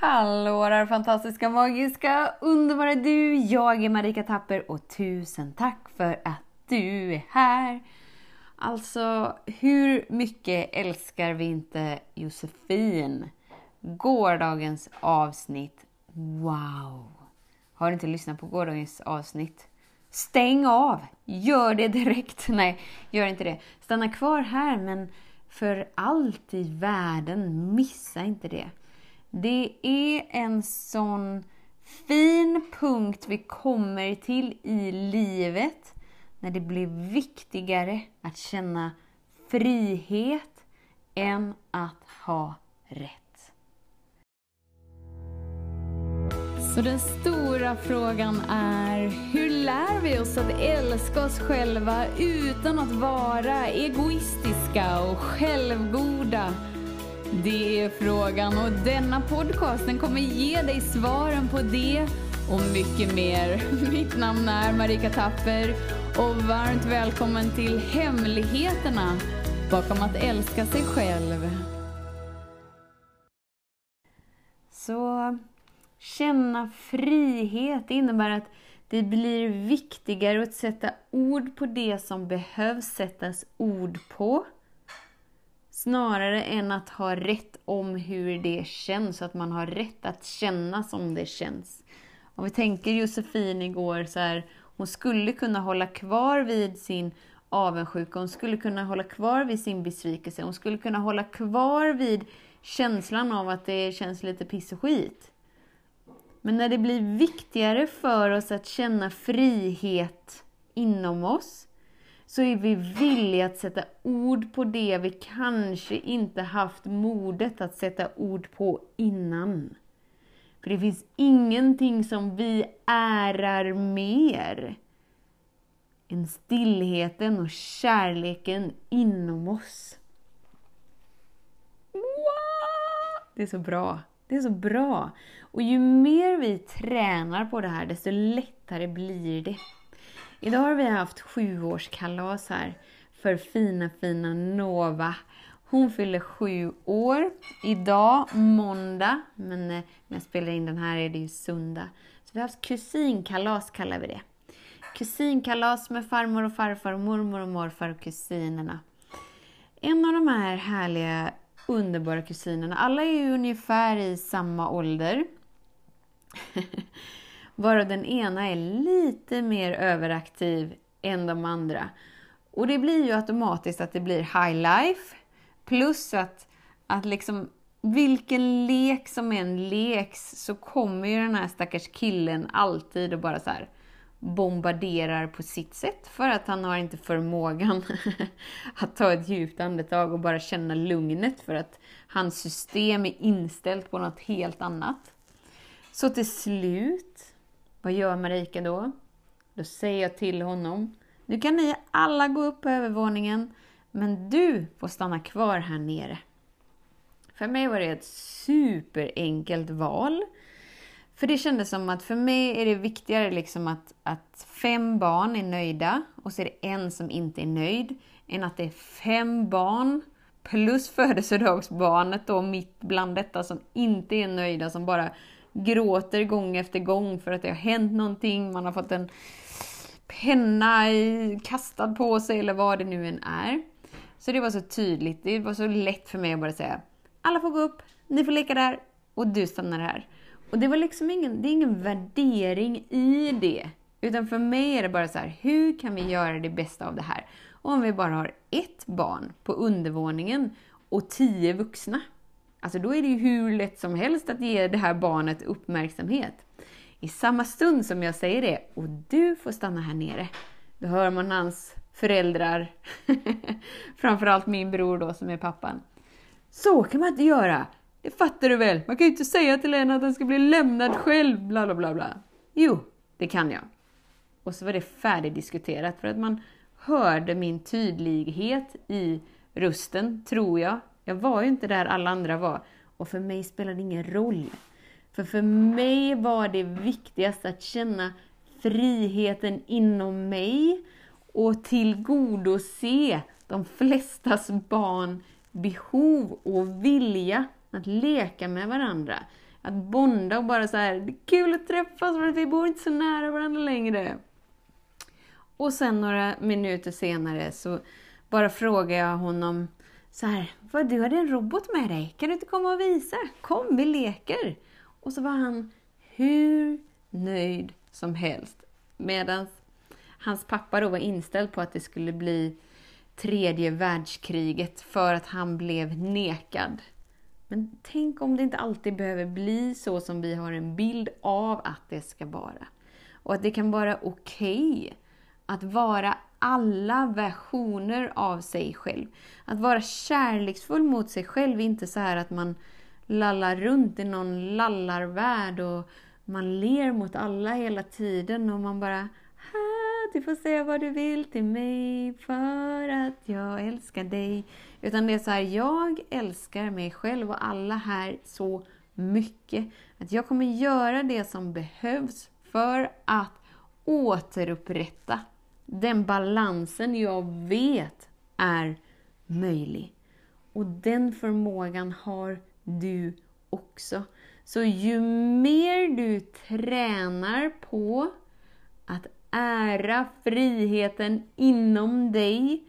Hallå där fantastiska, magiska, underbara du! Jag är Marika Tapper och tusen tack för att du är här! Alltså, hur mycket älskar vi inte Josefin? Gårdagens avsnitt, wow! Har du inte lyssnat på gårdagens avsnitt? Stäng av! Gör det direkt! Nej, gör inte det. Stanna kvar här, men för allt i världen, missa inte det. Det är en sån fin punkt vi kommer till i livet när det blir viktigare att känna frihet än att ha rätt. Så den stora frågan är, hur lär vi oss att älska oss själva utan att vara egoistiska och självgoda? Det är frågan och denna podcasten kommer ge dig svaren på det och mycket mer. Mitt namn är Marika Tapper och varmt välkommen till Hemligheterna bakom att älska sig själv. Så känna frihet innebär att det blir viktigare att sätta ord på det som behövs sättas ord på Snarare än att ha rätt om hur det känns, att man har rätt att känna som det känns. Om vi tänker Josefin igår, så här, hon skulle kunna hålla kvar vid sin avundsjuka, hon skulle kunna hålla kvar vid sin besvikelse, hon skulle kunna hålla kvar vid känslan av att det känns lite piss och skit. Men när det blir viktigare för oss att känna frihet inom oss, så är vi villiga att sätta ord på det vi kanske inte haft modet att sätta ord på innan. För det finns ingenting som vi ärar mer än stillheten och kärleken inom oss. Det är så bra. Det är så bra. Och ju mer vi tränar på det här, desto lättare blir det. Idag har vi haft sjuårskalas här för fina, fina Nova. Hon fyller sju år idag, måndag, men eh, när jag spelar in den här är det ju söndag. Så vi har haft kusinkalas kallar vi det. Kusinkalas med farmor och farfar, mormor och morfar och kusinerna. En av de här härliga, underbara kusinerna, alla är ju ungefär i samma ålder. Varav den ena är lite mer överaktiv än de andra. Och det blir ju automatiskt att det blir high life. Plus att, att liksom vilken lek som än leks så kommer ju den här stackars killen alltid och bara så här bombarderar på sitt sätt för att han har inte förmågan att ta ett djupt andetag och bara känna lugnet för att hans system är inställt på något helt annat. Så till slut vad gör Marika då? Då säger jag till honom, nu kan ni alla gå upp på övervåningen, men du får stanna kvar här nere. För mig var det ett superenkelt val. För det kändes som att för mig är det viktigare liksom att, att fem barn är nöjda och så är det en som inte är nöjd, än att det är fem barn plus födelsedagsbarnet då mitt bland detta som inte är nöjda, som bara gråter gång efter gång för att det har hänt någonting, man har fått en penna kastad på sig eller vad det nu än är. Så det var så tydligt, det var så lätt för mig att bara säga alla får gå upp, ni får leka där och du stannar här. Och det var liksom ingen, det är ingen värdering i det. Utan för mig är det bara så här, hur kan vi göra det bästa av det här? Och om vi bara har ett barn på undervåningen och tio vuxna, Alltså då är det ju hur lätt som helst att ge det här barnet uppmärksamhet. I samma stund som jag säger det, och du får stanna här nere, då hör man hans föräldrar, framförallt min bror då som är pappan. Så kan man inte göra! Det fattar du väl? Man kan ju inte säga till en att den ska bli lämnad själv, bla bla bla bla. Jo, det kan jag. Och så var det färdigdiskuterat för att man hörde min tydlighet i rösten, tror jag, jag var ju inte där alla andra var. Och för mig spelade det ingen roll. För för mig var det viktigast att känna friheten inom mig och tillgodose de flestas barn behov och vilja att leka med varandra. Att bonda och bara så här, det är kul att träffas för att vi bor inte så nära varandra längre. Och sen några minuter senare så bara frågar jag honom så här, vad du hade en robot med dig, kan du inte komma och visa? Kom, vi leker! Och så var han hur nöjd som helst. Medan hans pappa då var inställd på att det skulle bli tredje världskriget för att han blev nekad. Men tänk om det inte alltid behöver bli så som vi har en bild av att det ska vara. Och att det kan vara okej okay att vara alla versioner av sig själv. Att vara kärleksfull mot sig själv, inte så här att man lallar runt i någon lallarvärld och man ler mot alla hela tiden och man bara du får säga vad du vill till mig för att jag älskar dig. Utan det är så här, jag älskar mig själv och alla här så mycket att jag kommer göra det som behövs för att återupprätta den balansen jag vet är möjlig. Och den förmågan har du också. Så ju mer du tränar på att ära friheten inom dig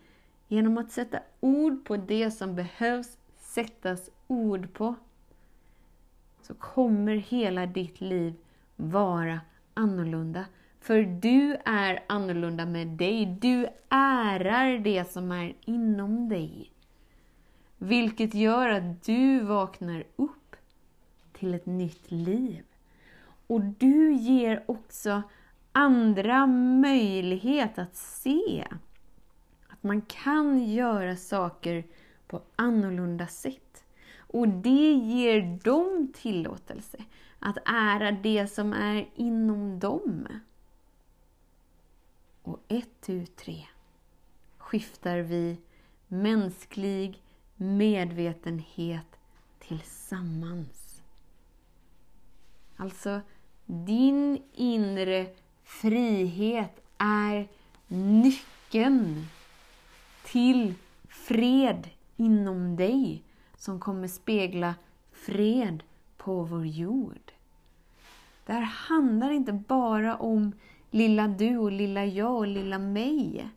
genom att sätta ord på det som behövs sättas ord på, så kommer hela ditt liv vara annorlunda. För du är annorlunda med dig. Du ärar det som är inom dig. Vilket gör att du vaknar upp till ett nytt liv. Och du ger också andra möjlighet att se att man kan göra saker på annorlunda sätt. Och det ger dem tillåtelse att ära det som är inom dem. Och ett, tu, tre skiftar vi mänsklig medvetenhet tillsammans. Alltså, din inre frihet är nyckeln till fred inom dig som kommer spegla fred på vår jord. Det här handlar inte bara om lilla du och lilla jag och lilla mig.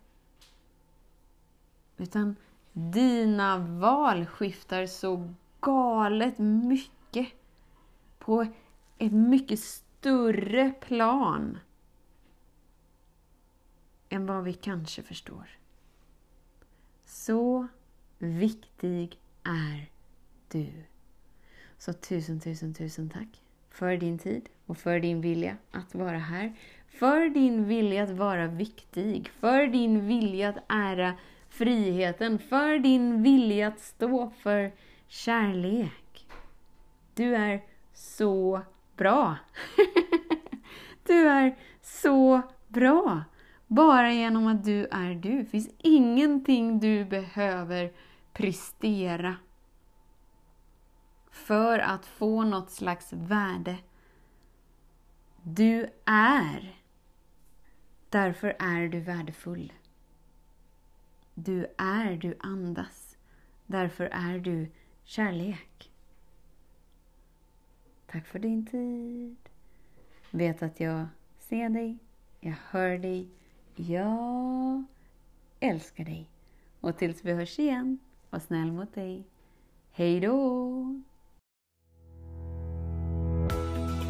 Utan dina val skiftar så galet mycket på ett mycket större plan än vad vi kanske förstår. Så viktig är du. Så tusen, tusen, tusen tack för din tid och för din vilja att vara här. För din vilja att vara viktig, för din vilja att ära friheten, för din vilja att stå för kärlek. Du är så bra! du är så bra! Bara genom att du är du. Det finns ingenting du behöver prestera för att få något slags värde. Du är. Därför är du värdefull. Du är, du andas. Därför är du kärlek. Tack för din tid. Vet att jag ser dig, jag hör dig jag älskar dig. Och tills vi hörs igen, var snäll mot dig. Hej då!